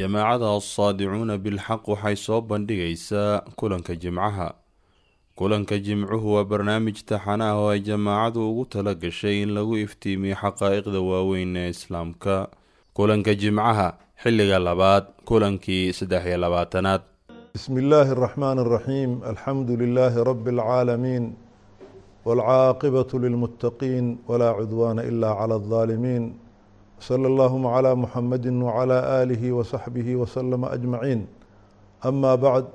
jamaacada assaadicuuna bilxaq waxay soo bandhigaysaa kulanka jimcaha. Kulanka jimcuhu waa barnaamij taxana ah oo ay jamaacadu ugu tala gashay in lagu iftiimiyo xaqaaiqda waaweyn ee islaamka. Kulanka jimcaha xilliga labaad kulankii saddex iyo labaatanaad. Bismi illaahi araxmaani araxiim alxamdu lilaahi rabbi alcaalamiin walcaaqibatu lilmuttaqiin walaa cudwaana ilaa cala aldaalimiin الظالمين صلى اللهم على محمد وعلى آله وصحبه وسلم أجمعين أما بعد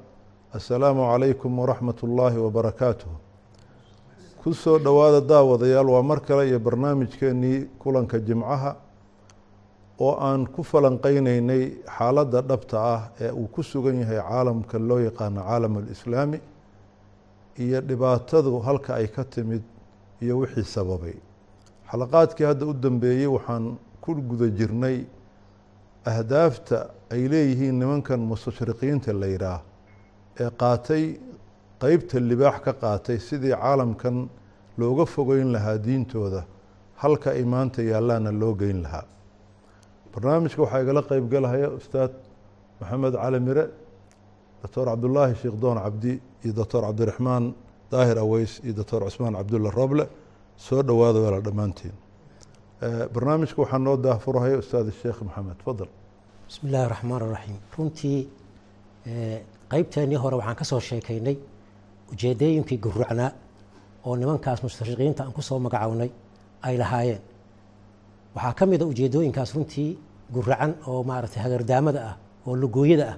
السلام عليكم ورحمة الله وبركاته kusoo dhowaada daawadayaal waa mar kale iyo barnaamijkeenii kulanka jimcaha oo aan ku falanqeyneynay xaaladda dhabta ah ee uu ku sugan yahay caalamka loo yaqaano caalam alislaami iyo dhibaatadu halka ay ka timid iyo wixii sababay xalaqaadkii hadda u dambeeyey waxaan ku guda jirnay ahdaafta ay leeyihiin nimankan mustashriqiinta la yidhaah ee qaatay qeybta libaax ka qaatay sidii caalamkan looga fogeyn lahaa diintooda halka ay maanta yaallaana loo geyn lahaa. Barnaamijka waxaa igala qeyb galahaya ustaad maxamed cali mire doctor cabdulaahi sheekh doon cabdi iyo doctor cabdiraxmaan daahir aweys iyo doctor cusmaan cabdulla roble soo dhowaada weela dhammaantiin barnaamijka waxaa noo daahfurahaya ustaad sheekh maxamed fadal. Bismi illaahi raxmaan raxiim runtii qeybteennii hore waxaan ka soo sheekaynay ujeedooyinkii guracnaa oo nimankaas mustashriqiinta aan ku soo magacownay ay lahaayeen. Waxaa ka mid a ujeedooyinkaas runtii guracan oo maaragtay hagardaamada ah oo lugooyada ah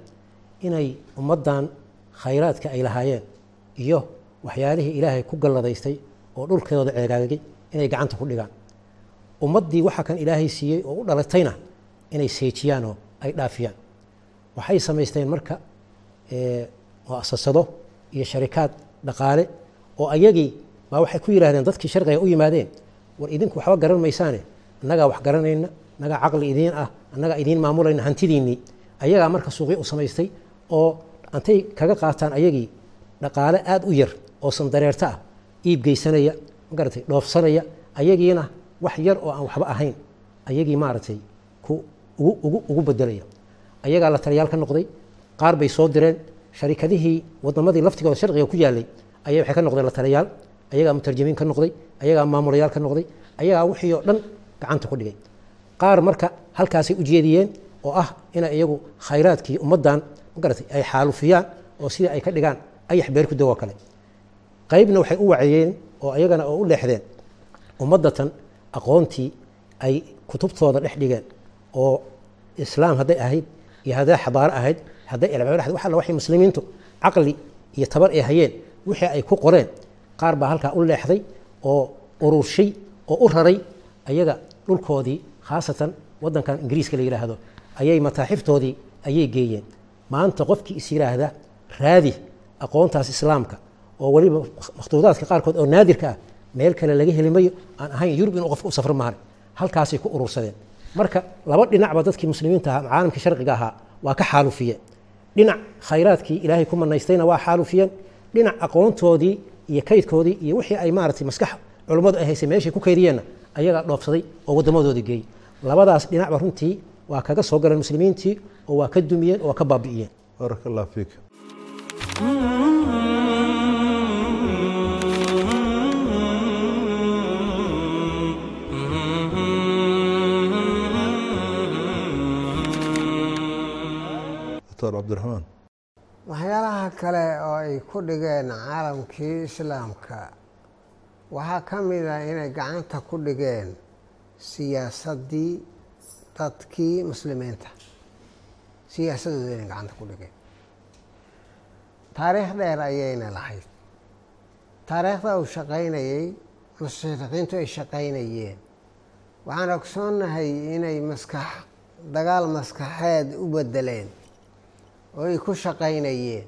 inay ummaddan khayraadka ay lahaayeen iyo waxyaalihii ilaahay ku galladaystay oo dhulkeedooda ceegaagay inay gacanta ku dhigaan ummaddii waxa kan ilaahay siiyey oo u dhalatayna inay seejiyaan oo ay dhaafiyaan. Waxay samaysteen marka muasasado iyo sharikaad dhaqaale oo ayagii baa waxay ku yidhahdeen dadkii sharqiga u yimaadeen war idinku waxba garan maysaane annagaa wax garanayna annagaa caqli idiin ah annagaa idiin maamulayna hantidiinnii ayagaa marka suuqyo u samaystay oo antay kaga qaataan ayagii dhaqaale aada u yar oo sandareerto ah iib magaratay dhoofsanaya ayagiina wax yar oo aan waxba ahayn ayagii maaragtay ugu bedelaya ayagaa la taliyaal ka noqday qaar bay soo direen sharikadihii wadamadii laftigooda sharqiga ku yaalay ayay waxay ka noqdeen la taliyaal ayagaa mutarjimiin ka noqday ayagaa maamulayaal ka noqday ayagaa wixii oo dhan gacanta ku dhigay. Qaar marka halkaasay u jeediyeen oo ah inay iyagu khayraadkii ummaddan magaratay ay xaalufiyaan oo sidii ay ka dhigaan ayax beer ku dagoo kale. Qaybna waxay u waceeyeen oo ayagana oo u leexdeen. Ummaddatan aqoontii ay kutubtooda dhex dhigeen oo islaam hadday ahayd iyo hadday xadaaro ahayd hadday ilbaad wax alla waxay muslimiintu caqli iyo tabar ay hayeen wixii ay ku qoreen qaar baa halkaa u leexday oo ururshay oo u raray ayaga dhulkoodii khaasatan waddankan ingiriiska la yidhaahdo ayay mataaxiftoodii ayay geeyeen. Maanta qofkii is yidhaahda raadi aqoontaas islaamka oo weliba makhtuudaadka qaarkood oo naadirka ah meel kale laga heli mayo aan ahayn yurub inuu qofka u safro mahan halkaasay ku urursadeen. Marka laba dhinacba dadkii muslimiinta ahaa caalamkii sharqiga ahaa waa ka xaalufiyeen dhinac khayraadkii ilaahay ku manaystayna waa xaalufiyeen. Dhinac aqoontoodii iyo kaydkoodii iyo wixii ay maaratay maskax culummadu ay haysay meeshay ku kaydiyeenna ayagaa dhoofsaday oo waddamadoodii geeyey. Labadaas dhinacba runtii waa kaga soo galeen muslimiintii oo waa ka dumiyeen oo waa ka baabi'iyeen. Baaraka allah fiik cabdiraxmaan waxyaalaha kale oo ay ku dhigeen caalamkii islaamka waxaa ka mid ah inay gacanta ku dhigeen siyaasaddii dadkii muslimiinta. Siyaasadooda inay gacanta ku dhigeen. Taariikh dheer ayayna lahayd. Taariikhda uu shaqaynayey mustashriqiintu ay shaqaynayeen. Waxaan ogsoonnahay inay maskax dagaal maskaxeed u bedeleen oo ay ku shaqaynayeen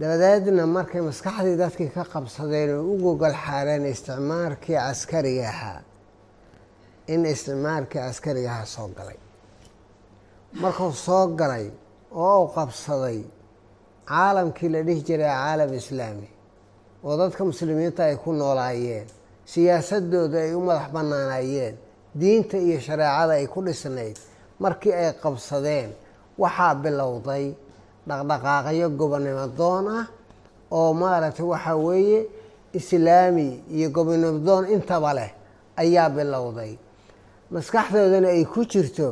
dabadeedna markay maskaxdii dadkii ka qabsadeen oo u gogol xaareen isticmaarkii caskariga ahaa in isticmaarkii caskariga ahaa soo galay. Markuu soo galay oo uu qabsaday caalamkii la dhihi jiray caalam islaami oo dadka muslimiinta ay ku noolaayeen siyaasadooda ay u madax bannaanayeen diinta iyo shareecada ay ku dhisnayd markii ay qabsadeen waxaa bilowday dhaqdhaqaaqyo gobonimo doon ah oo maaragtay waxaa weeye islaami iyo gobonimo doon intaba leh ayaa bilowday. Maskaxdoodana ay ku jirto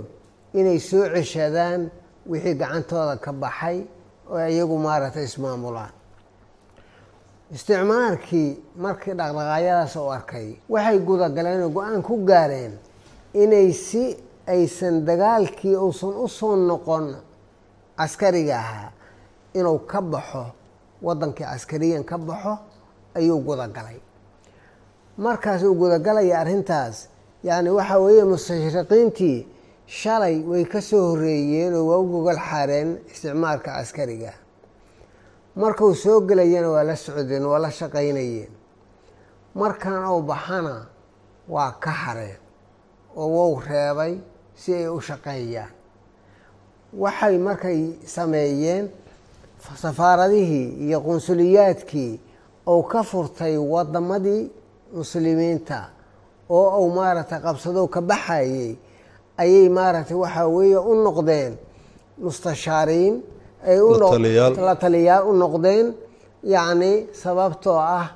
inay soo ceshadaan wixii gacantooda ka baxay oo iyagu maaragtay ismaamulaan. Isticmaalkii markii dhaqdhaqaayadaas u arkay waxay gudagaleen oo go'aan ku gaareen inay si aysan dagaalkii uusan u soo noqon caskariga ahaa inuu ka baxo waddankii caskariyan ka baxo ayuu gudagalay markaas uu gudagalaya arrintaas yacni waxa weeye mustashriqiintii shalay way ka soo horreeyeen oo waa u gogol xaareen isticmaalka caskariga markuu soo gelayana waa la socdeen waa la shaqaynayeen. Markan uu baxana waa ka hareen oo wou reebay si ay u shaqeeyaan. Waxay markay sameeyeen safaaradihii iyo qunsuliyaadkii ou ka furtay waddamadii muslimiinta oo uu maaragtay qabsado ka baxayey ayay maaragtay waxaa weeye u noqdeen mustashaariin ay la taliyaal u noqdeen yacni sababtoo ah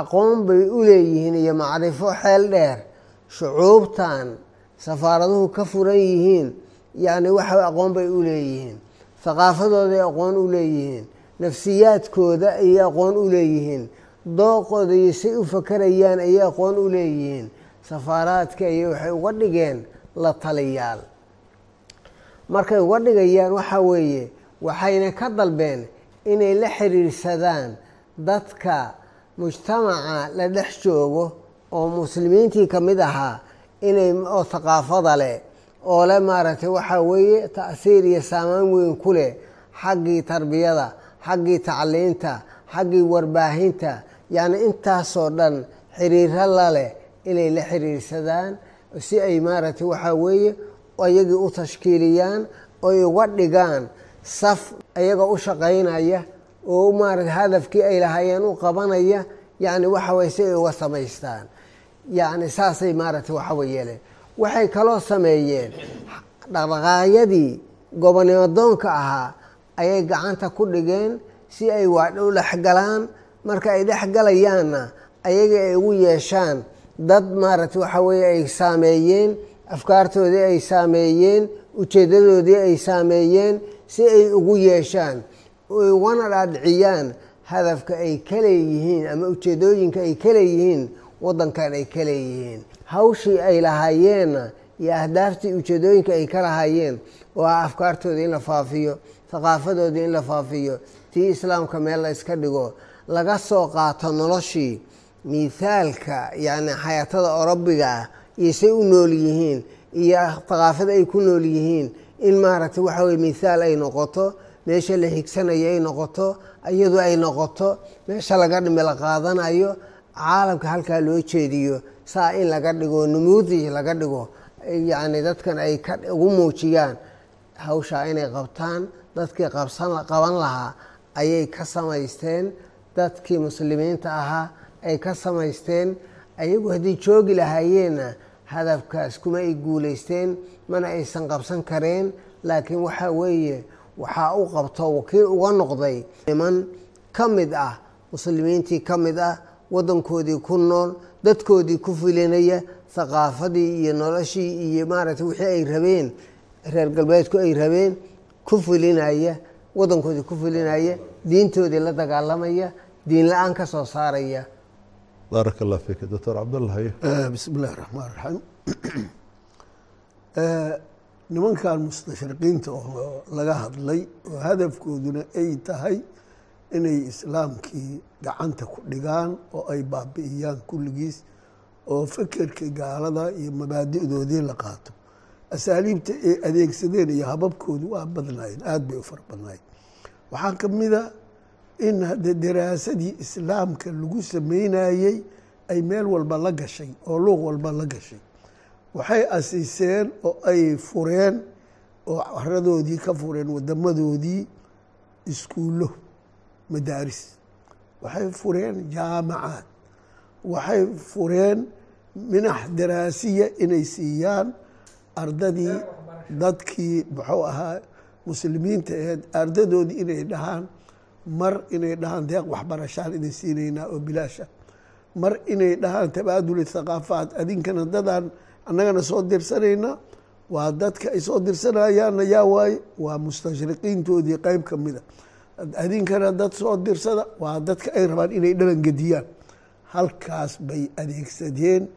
aqoon bay u leeyihiin iyo macrifo xeel dheer shucuubtan safaaraduhu ka furan yihiin yacni waxa aqoon bay u leeyihiin haqaafadooday aqoon u leeyihiin nafsiyaadkooda ayay aqoon u leeyihiin dooqooda iyo say u fakarayaan ayay aqoon u leeyihiin safaaraadka ayay waxay uga dhigeen la taliyaal. Markay uga dhigayaan waxaa weeye waxayna ka dalbeen inay la xiriirsadaan dadka mujtamaca la dhex joogo oo muslimiintii ka mid ahaa inay oo thaqaafada leh oo le maaragtay waxaa weeye ta'siir iyo saamaan weyn ku leh xaggii tarbiyada xaggii tacliinta xaggii warbaahinta. Yacni intaasoo dhan xiriiro la leh inay la xiriirsadaan si ay maaragtay waxaa weeye ayagii u tashkiiliyaan oy uga dhigaan saf ayagoo u shaqaynaya oo maarata hadafkii ay lahaayeen u qabanaya. Yacni waxa weye si ay uga samaystaan yacni saasay maaragtay waxaway yeeleen waxay kaloo sameeyeen dhaqdhaqaaqyadii gobonimo doonka ahaa ayay gacanta ku dhigeen si ay waadhow dhexgalaan marka ay dhexgalayaanna ayaga ay ugu yeeshaan dad maaragtay waxa weeye ay saameeyeen afkaartoodii ay saameeyeen ujeeddadoodii ay saameeyeen si ay ugu yeeshaan. Oy ugana dhaadhiciyaan hadafka ay ka leeyihiin ama ujeeddooyinka ay ka leeyihiin waddankan ay ka leeyihiin. Hawshii ay lahaayeenna iyo ahdaaftii ujeeddooyinka ay ka lahaayeen oo ah afkaartoodii in la faafiyo thaqaafadoodii in la faafiyo tii islaamka meel la iska dhigo laga soo qaato noloshii miithaalka yacni xayaatada orobiga ah iyo say u nool yihiin iyo thaqaafada ay ku nool yihiin in maaragtay waxa weye mithaal ay noqoto meesha la higsanayo ay noqoto iyadu ay noqoto meesha laga dhimi la qaadanayo caalamka halkaa loo jeediyo saa in laga dhigo numuudi laga dhigo yacni dadkan ay ka ugu muujiyaan hawshaa inay qabtaan dadkii qaban lahaa ayay ka samaysteen dadkii muslimiinta ahaa ay ka samaysteen ayagu haddii joogi lahaayeenna hadafkaas kuma ay guulaysteen mana aysan qabsan kareen laakiin waxaa weeye waxaa u qabto wakiil uga noqday niman ka mid ah muslimiintii ka mid ah waddankoodii ku nool dadkoodii ku filinaya thaqaafadii iyo noloshii iyo maaragtay wixii ay rabeen reer galbeedku ay rabeen ku filinaya waddankoodii ku filinaya diintoodii la dagaalamaya diin la'aan ka soo saaraya. Baarak allah fiik doctor cabdalla haye bismi illahi raxmaan raxiim nimankan mustashriqiinta oo laga hadlay oo hadafkooduna ay tahay inay islaamkii gacanta ku dhigaan oo ay baabi'iyaan kulligiis oo fekerka gaalada iyo mabaadi'doodii la qaato. Asaaliibta ay adeegsadeen iyo hababkoodu waa badnaayeen aada bay u fara badnaayeen. Waxaa ka mida in hadde daraasadii islaamka lagu sameynayey ay meel walba la gashay oo luuq walba la gashay. Waxay asiiseen oo ay fureen oo haradoodii ka fureen wadamadoodii iskuullo madaaris waxay fureen jaamacaad. Waxay fureen minax daraasiya inay siiyaan ardadii dadkii muxuu ahaa muslimiinta aheed ardadoodii inay dhahaan mar inay dhahaan deeq waxbarashaan idin siinaynaa oo bilaasha. Mar inay dhahaan tabaadul thaqaafaat adinkana dadaan annagana soo dirsanayna waa dadka ay soo dirsanayaanna yaa waaye waa mustashriqiintoodii qeyb ka mida adinkana dad soo dirsada waa dadka ay rabaan inay dhalan gediyaan. Halkaas bay adeegsadeen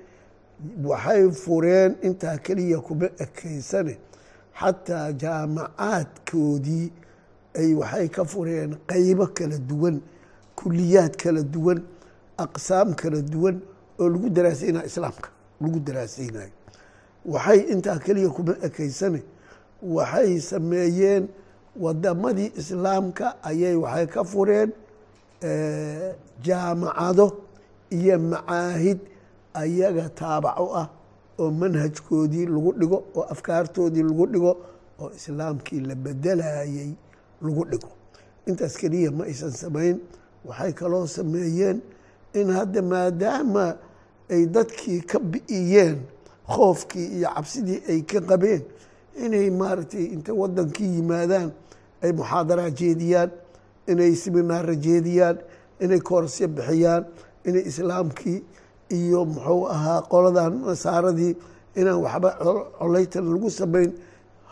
waxay fureen intaa keliya kuma ekeysane xataa jaamacaadkoodii ay waxay ka fureen qeybo kala duwan kuliyaad kala duwan aqsaam kala duwan oo lagu daraaseynayo islaamka lagu daraaseynayo waxay intaa keliya kuma ekeysane waxay sameeyeen wadamadii islaamka ayay waxay ka fureen jaamacado iyo macaahid ayaga taabaco ah oo manhajkoodii lagu dhigo oo afkaartoodii lagu dhigo oo islaamkii la bedelayay lagu dhigo. Intaas keliya ma aysan samayn waxay kaloo sameeyeen in hadda maadaama ay dadkii ka bi'iyeen khoofkii iyo cabsidii ay ka qabeen inay maaragtay intay wadankii yimaadaan ay muxaadara jeediyaan inay siminaara jeediyaan inay koorasyo bixiyaan inay islaamkii iyo muxuu ahaa qoladan nasaaradii inaan waxba coleytan lagu samayn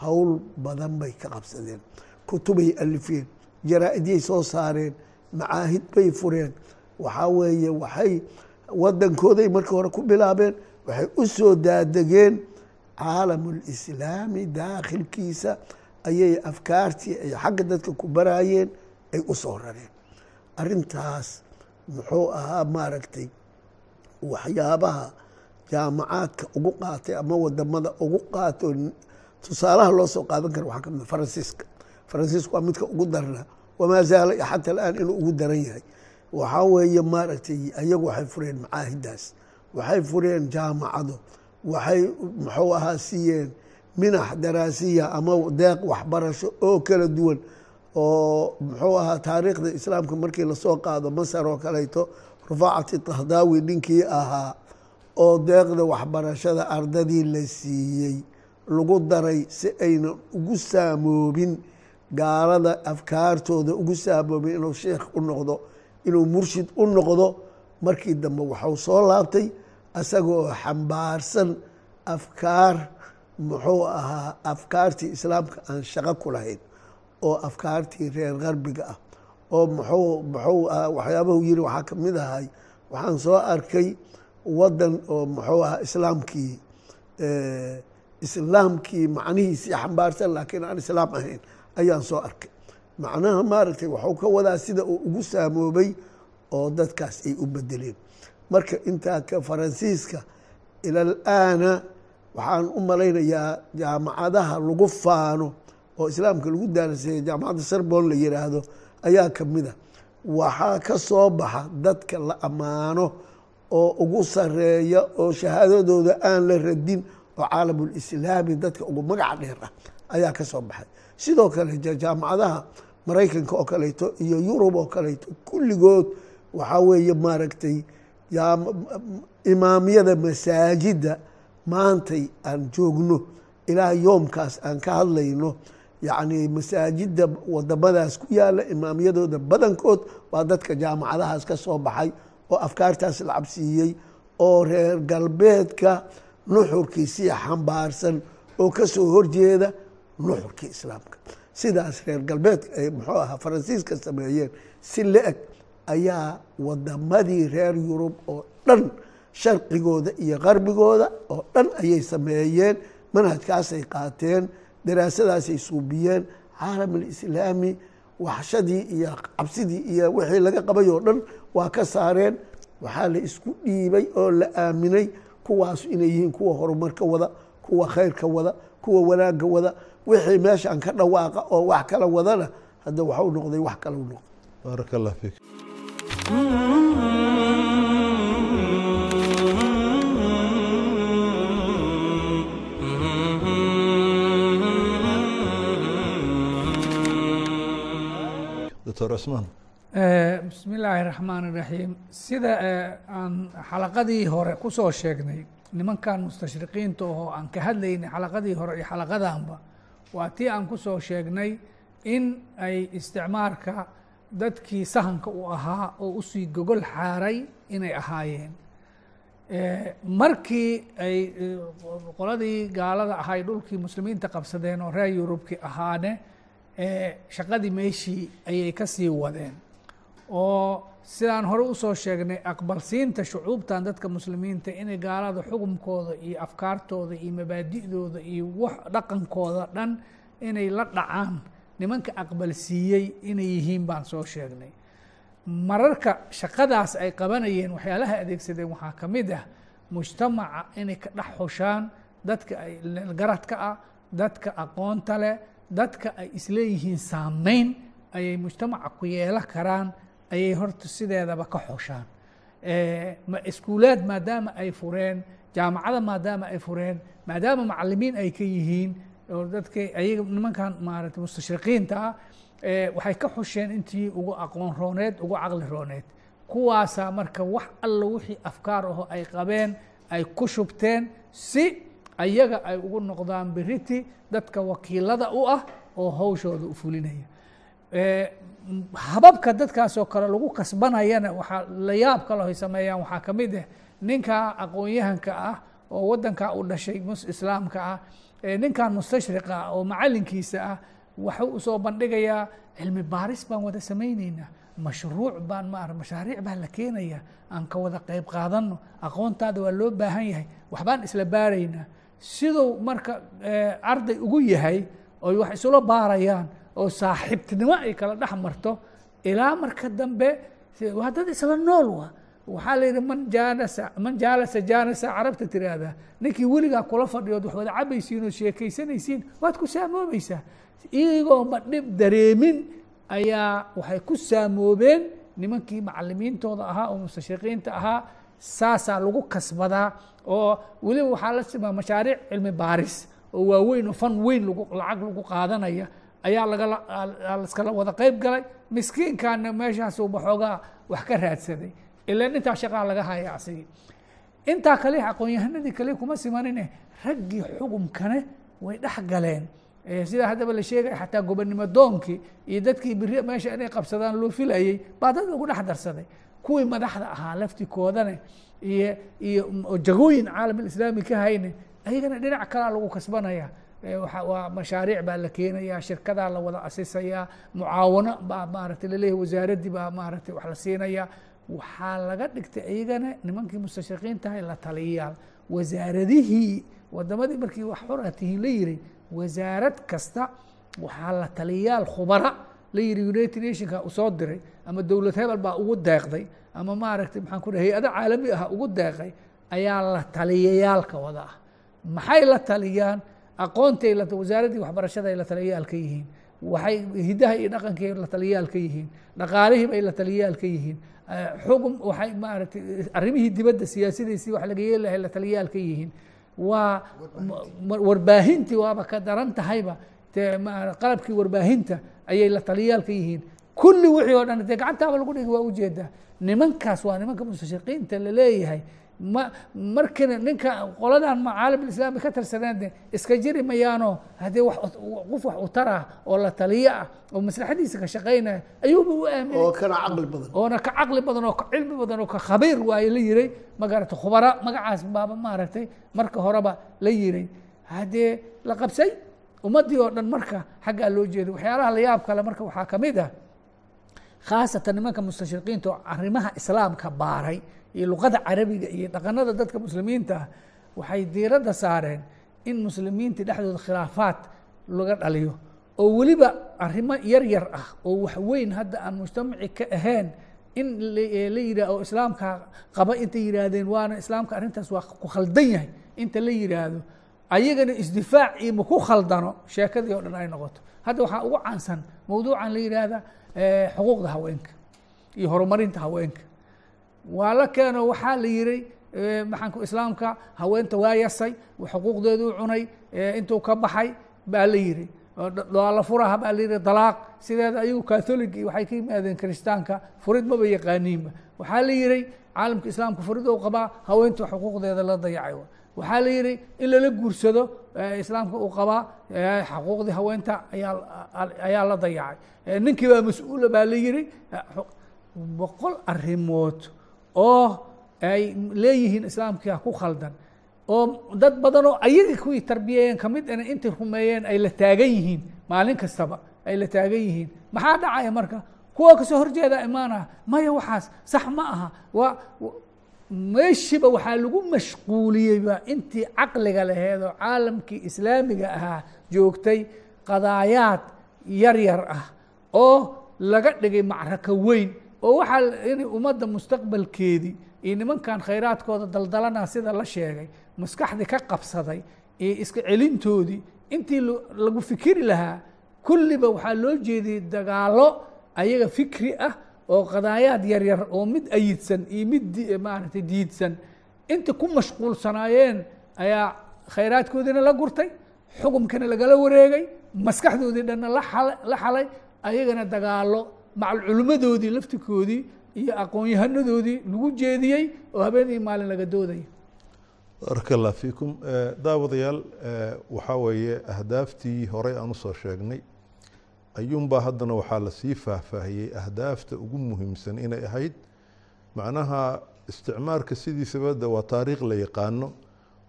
howl badan bay ka qabsadeen. Kutubay alifeen jaraa-idyay soo saareen macaahid bay fureen. Waxaa weeye waxay wadankooday markii hore ku bilaabeen waxay u soo daadegeen caalamulislaami daakhilkiisa ayay afkaartii ay xagga dadka ku baraayeen ay u soo rareen. Arintaas muxuu ahaa maaragtay waxyaabaha jaamacaadka ugu qaatay ama waddamada ugu qaato tusaalaha loo soo qaadan kara waxaa ka mid faransiiska. Faransiisku waa midka ugu darna wamaa zaala xata alaan inuu ugu daran yahay. Waxaa weeye maaragtay ayagu waxay fureen macaahidaas waxay fureen jaamacado waxay muxuu ahaa siiyeen minax daraasiya ama deeq waxbarasho oo kala duwan oo muxuu ahaa taariikhda islaamka markii la soo qaado masar oo kaleeto rufaacati tahdaawi ninkii ahaa oo deeqda waxbarashada ardadii la siiyey lagu daray si aynan ugu saamoobin gaalada afkaartooda ugu saamoobin inuu sheekh u noqdo inuu murshid u noqdo. Markii dambe waxuu soo laabtay isagoo xambaarsan afkaar muxuu ahaa afkaartii islaamka aan shaqo ku lahayn oo afkaartii reer qarbiga ah oo muxuu muxuu ahaa waxyaabahu yiri waxaa ka mid ahay waxaan soo arkay wadan oo muxuu ahaa islaamkii islaamkii macnihiisii xambaarsan laakiin aan islaam ahayn ayaan soo arkay. Macnaha maaragtay waxuu ka wadaa sida uu ugu saamoobay oo dadkaas ay u bedeleen marka intaa ka faransiiska ilal aana waxaan u malaynayaa jaamacadaha lagu faano oo islaamka lagu daaraseeya jaamacadda sarbon la yiraahdo ayaa kamida waxaa ka soo baxa dadka la ammaano oo ugu sareeya oo shahaadadooda aan la radin oo caalamulislaami dadka ugu magaca dheer ah ayaa ka soo baxay. Sidoo kale jaamacadaha maraykanka oo kaleeto iyo yurub oo kaleeto kulligood waxaa weeye maaragtay imaamyada masaajidda maantay aan joogno ilaa yoomkaas aan ka hadlayno. Yacni masaajidda wadamadaas ku yaalla imaamyadooda badankood waa dadka jaamacadahaas ka soo baxay oo afkaartaas la cabsiiyey oo reer galbeedka nuxurkiisii xambaarsan oo ka soo horjeeda nuxurkii islaamka. Sidaas reer galbeedka ay muxuu ahaa faransiiska sameeyeen si la-eg ayaa wadamadii reer yurub oo dhan sharqigooda iyo qarbigooda oo dhan ayay sameeyeen manhajkaasay qaateen daraasadaasay suubiyeen caalamulislaami waxshadii iyo cabsidii iyo wixii laga qabay oo dhan waa ka saareen. Waxaa la isku dhiibay oo la aaminay kuwaas inay yihiin kuwa horumarka wada kuwa khayrka wada kuwa wanaagga wada. Wixii meeshaan ka dhawaaqa oo wax kala wadana hadda waxau noqday wax kala noqday. Baaraka allah fiik doctor cusmaan bismi illaahi raxmaan iraxiim sida aan xalaqadii hore ku soo sheegnay nimankan mustashriqiinta oo aan ka hadlaynay xalaqadii hore iyo xalaqadanba waa tii aan ku soo sheegnay in ay isticmaarka dadkii sahanka u ahaa oo u sii gogol xaaray inay ahaayeen. Markii ay qoladii gaalada ahay dhulkii muslimiinta qabsadeen oo reer yurubki ahaane shaqadii meeshii ayay ka sii wadeen. Oo sidaan hore u soo sheegnay aqbalsiinta shucuubtan dadka muslimiinta inay gaalada xukumkooda iyo afkaartooda iyo mabaadi'dooda iyo wax dhaqankooda dhan inay la dhacaan. Nimanka aqbalsiiyey inay yihiin baan soo sheegnay. Mararka shaqadaas ay qabanayeen waxyaalaha adeegsadeen waxaa ka mid ah mujtamaca inay ka dhex xushaan dadka garadka ah dadka aqoonta leh dadka ay isleeyihiin saameyn ayay mujtamaca ku yeelo karaan ayay horta sideedaba ka xushaan. Iskuulaad maadaama ay fureen jaamacada maadaama ay fureen maadaama macalimiin ay ka yihiin oo ayaga nimankan maaragtay mustashriqiinta ah waxay ka xusheen intii ugu aqoon rooneed ugu caqli rooneed. Kuwaasaa marka wax alla wixii afkaar aho ay qabeen ay ku shubteen si ayaga ay ugu noqdaan beriti dadka wakiilada u ah oo hawshooda u fulinaya. Hababka dadkaas oo kale lagu kasbanayana waxaa la yaab kale ay sameeyaan waxaa ka mid ah ninka aqoon-yahanka ah oo waddankaa u dhashay islaamka ah ninkan mustashriqa ah oo macalinkiisa ah waxuu u soo bandhigayaa cilmi baaris baan wada samayneynaa mashruuc baan ma mashaariic baa la keenaya aan ka wada qeyb qaadano aqoontaada waa loo baahan yahay waxbaan isla baaraynaa siduu marka arday ugu yahay oy wax isula baarayaan oo saaxiibtinimo ay kala dhex marto ilaa marka dambe waa dad isla nool wa waxaa la yidhi man jaanasa man jaalasa jaanasa carabta tiraahdaa. Ninkii weligaa kula fadhiyood wax wada cabaysiin oo sheekaysanaysiin waad ku saamoobaysaa. Iyagooma dhib dareemin ayaa waxay ku saamoobeen nimankii macalimiintooda ahaa oo mustashriqiinta ahaa saasaa lagu kasbadaa oo weliba waxaa la simaa mashaariic cilmi baaris oo waaweyn oo fan weyn lacag lagu qaadanaya ayaa lagalaskala wada qeyb galay. Miskiinkaana meeshaasuu baxoogaa wax ka raadsaday. Ilan intaa shaqaa laga haya asigi intaa kale aqoon-yahanadii kale kuma simanine raggii xukumkane way dhex galeen. Sidaa haddaba la sheegaya xataa gobonnimo doonkii iyo dadkii biri meesha inay qabsadaan loo filayey baa dad lagu dhex darsaday kuwii madaxda ahaa laftikoodane iyo iyo jagooyin caalam alislaami ka hayne ayagana dhinac kalaa lagu kasbanaya. Waa mashaariic baa la keenaya shirkadaa la wada asisayaa mucaawano baa maaragtay la leeyahay wasaaraddii baa maaragtay wax la siinaya. Waxaa laga dhigtay iyagana nimankii mustashriqiintahay la taliyayaal wasaaradihii wadamadii markii wax xora tihiin la yiri wasaarad kasta waxaa la taliyayaal khubara la yiri united nationka u soo diray ama dowlad hebel baa ugu deeqday ama maaragtay maxaan ku hay'ado caalami ah ugu deeqay ayaa la taliyayaalka wada ah. Maxay la taliyaan? Aqoontay wasaaraddii waxbarashada ay la taliyayaal ka yihiin. Waxay hidaha iyo dhaqankii la taliyayaal ka yihiin. Dhaqaalihii bay la taliyayaal ka yihiin. Xugum waxay maaragtay arrimihii dibadda siyaasadiisii wax laga yeelahay la taliyayaal ka yihiin. Waa warbaahintii waaba ka daran tahayba dee qalabkii warbaahinta ayay la taliyayaal ka yihiin. Kulli wixii oo dhan dee gacantaaba lagu dhigi waa u jeedaa nimankaas waa nimanka mustashriqiinta la leeyahay ma markina ninka qoladan caalam islaami ka tirsadeen de iska jiri mayaano haddii wa qof wax u tarah oo la taliyo ah oo maslaxadiisa ka shaqaynaya ayuuba u aaminay. Oo kana caqli badan. Oona ka caqli badan oo ka cilmi badan oo ka khabiir waaye la yiray magarata khubara magacaas baaba maaragtay marka horeba la yiray haddee la qabsay ummaddii oo dhan marka xaggaa loo jeeday waxyaalaha la yaab kale marka waxaa ka mid ah khaasatan nimanka mustashriqiinta oo arrimaha islaamka baaray iyo luqada carabiga iyo dhaqanada dadka muslimiinta ah waxay diiradda saareen in muslimiinta dhexdooda khilaafaad laga dhaliyo. Oo weliba arrimo yar yar ah oo waxweyn hadda aan mujtamaci ka ahayn in la yidhah oo islaamka qaba intay yidhaahdeen waana islaamka arrintaas waa ku khaldan yahay. Inta la yidhaahdo ayagana isdifaac iyo maku khaldano sheekadii oo dhan ay noqoto. Hadda waxaa ugu caansan mawduucan la yidhaahda xuquuqda haweenka iyo horumarinta haweenka. Waa la keeno waxaa la yihi maxaanku islaamka haweenta waa yasay xuquuqdeedu u cunay intuu ka baxay baa la yihi waa furaha baa la yihi dalaaq sideeda ayagu catholic waxay ka yimaadeen kiristaanka furid maba yaqaaniinba waxaa la yihi caalamka islaamka furid ou qabaa haweenta xuquuqdeeda la dayacay waxaa la yidhi in lala guursado islaamka uu qabaa xaquuqdii haweenta ayaa la dayacay. Ninkii baa mas'uula baa la yidhi boqol arrimood oo ay leeyihiin islaamkia ku khaldan oo dad badan oo ayaga kuwii tarbiyeeyeen ka mid ina intay rumeeyeen ay la taagan yihiin maalin kastaba ay la taagan yihiin. Maxaa dhacaya marka? Kuwa ka soo horjeeda imaanah maya waxaas sax ma aha. Waa meeshiiba waxaa lagu mashquuliyeyba intii caqliga laheed oo caalamkii islaamiga ahaa joogtay qadaayaad yar yar ah oo laga dhigay macraka weyn oo waxaa inay ummadda mustaqbalkeedii iyo nimankan khayraadkooda daldalana sida la sheegay maskaxdii ka qabsaday iyo iska celintoodii intii lagu fikiri lahaa kulliba waxaa loo jeediyey dagaalo ayaga fikri ah oo qadaayaad yaryar oo mid ayidsan iyo mid maaragtay diidsan inta ku mashquulsanaayeen ayaa khayraadkoodiina la gurtay xukumkana lagala wareegay maskaxdoodii dhanna la la xalay ayagana dagaalo macal culimmadoodii laftikoodii iyo aqoon-yahanadoodii lagu jeediyey oo habeen iyo maalin laga doodaya baraka allah fiikum daawadayaal waxaa weeye ahdaaftii horey aan u soo sheegnay ayuunbaa haddana waxaa la sii faahfaahiyey ahdaafta ugu muhiimsan inay ahayd. Macnaha isticmaarka sidiisaba de waa taariikh la yaqaano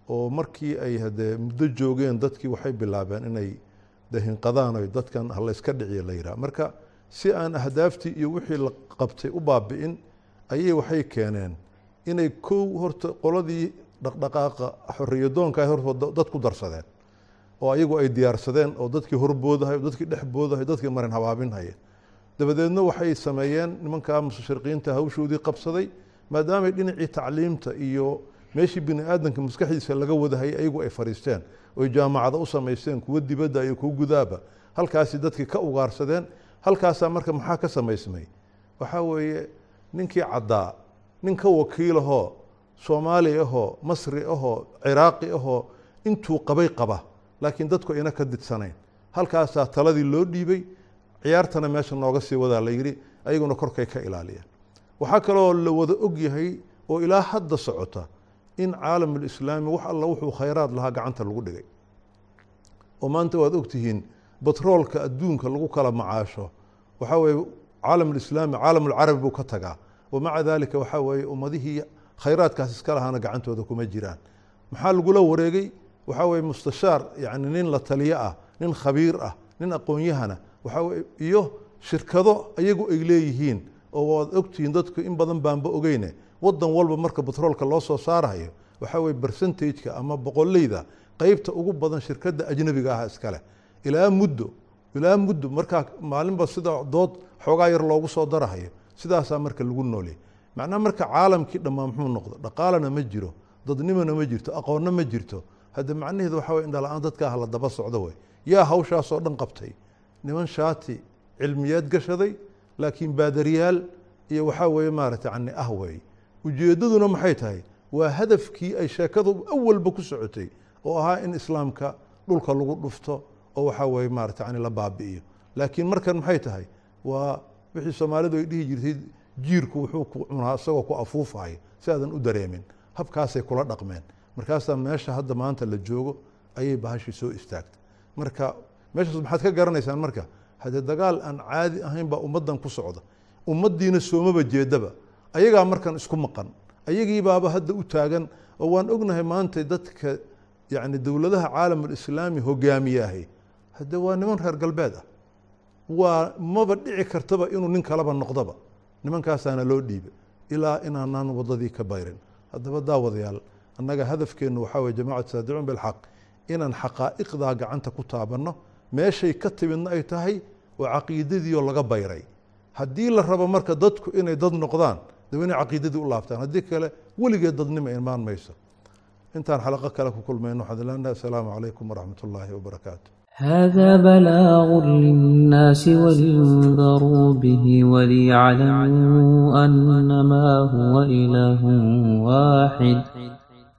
oo markii ay hadee muddo joogeen dadkii waxay bilaabeen inay dahinqadaan o dadkan halayska dhiciya la yidhaha. Marka si aan ahdaaftii iyo wixii la qabtay u baabi'in ayay waxay keeneen inay kow horta qoladii dhaqdhaqaaqa xoriyadoonka horta dad ku darsadeen oo ayagu ay diyaarsadeen oo dadkii horboodahay o dadkii dhex boodahay dadkii marin habaabinhaya dabadeedna waxay sameeyeen nimankaa mustashriqiinta hawshoodii qabsaday maadaamay dhinacii tacliimta iyo meeshii bini aadamka maskaxdiisa laga wadahayay ayagu ay fariisteen oy jaamacado u samaysteen kuwo dibadda iyo kuwo gudaaba. Halkaasi dadkii ka ugaarsadeen halkaasaa marka maxaa ka samaysmay? Waxaa weeye ninkii caddaa nin ka wakiilahoo soomaali ahoo masri ahoo ciraaqi ahoo intuu qabay qaba laakiin dadku ayna ka didsanayn. Halkaasaa taladii loo dhiibay ciyaartana meesha nooga sii wadaa la yidhi ayaguna korkay ka ilaaliyeen waxaa kaloo la wada og yahay oo ilaa hadda socota in caalamulislaami wax alla wuxuu khayraad lahaa gacanta lagu dhigay. Oo maanta waad ogtihiin batroolka adduunka lagu kala macaasho waxaa weeye caalamulislaami caalamulcarabi buu ka tagaa. Wamaca daalika waxaa weeye ummadihii khayraadkaas iska lahaana gacantooda kuma jiraan. Maxaa lagula wareegay waxaa weeye mustashaar yani nin la taliyo ah nin khabiir ah nin aqoon-yahana waxaa weye iyo shirkado ayagu ay leeyihiin oo waad ogtihiin dadku in badan baanba ogeyne wadan walba marka batroolka loo soo saarayo waxaa weye bercentageka ama boqoleyda qeybta ugu badan shirkadda ajnabiga ah iskale ilaa muddo ilaa muddo markaa maalinba sida dood xoogaa yar loogu soo darahayo sidaasaa marka lagu noolya macnaha marka caalamkii dhammaa muxuu noqdo dhaqaalana ma jiro dadnimona ma jirto aqoonna ma jirto hadda macnaheedu waxa wey indhala-aan dadkaa hala daba socdo wey yaa hawshaasoo dhan qabtay. Niman shaati cilmiyeed gashaday laakiin baadariyaal iyo waxaa weeye maarata yani ah wey ujeeddaduna maxay tahay? Waa hadafkii ay sheekadu awalba ku socotay oo ahaa in islaamka dhulka lagu dhufto oo waxaa weeye maarata yani la baabi'iyo. Laakiin markan maxay tahay? Waa wixii soomaalidu ay dhihi jirtay jiirku wuxuu ku cunaa isagoo ku afuufayo si aadan u dareemin. Habkaasay kula dhaqmeen markaasaa meesha hadda maanta la joogo ayay bahashii soo istaagtay. Marka meeshaas maxaad ka garanaysaan marka haddee dagaal aan caadi ahayn baa ummaddan ku socda. Ummaddiina soomaba jeedaba. Ayagaa markan isku maqan. Ayagii baaba hadda u taagan oo waan ognahay maanta dadka yani dowladaha caalamulislaami hogaamiyaahay. Hadde waa niman reer galbeed ah. Waa maba dhici kartaba inuu nin kalaba noqdoba nimankaasaana loo dhiiba ilaa inaanaan wadadii ka bayrin. Haddaba daawadayaal annaga hadafkeennu waxaa weye jamacat saadicuun bilxaq inaan xaqaa'iqdaa gacanta ku taabanno meeshay ka timidna ay tahay oo caqiidadiioo laga bayray haddii la rabo marka dadku inay dad noqdaan daba inay caqiidadii u laabtaan haddii kale weligeed dadnima imaan mayso intaan xalaqo kale ku kulmayno waxaan ilaahnaa asalaamu calaykum waraxmat ullaahi wabarakaatu هذا بلاغ للناس ولينذروا به وليعلموا أنما هو إله واحد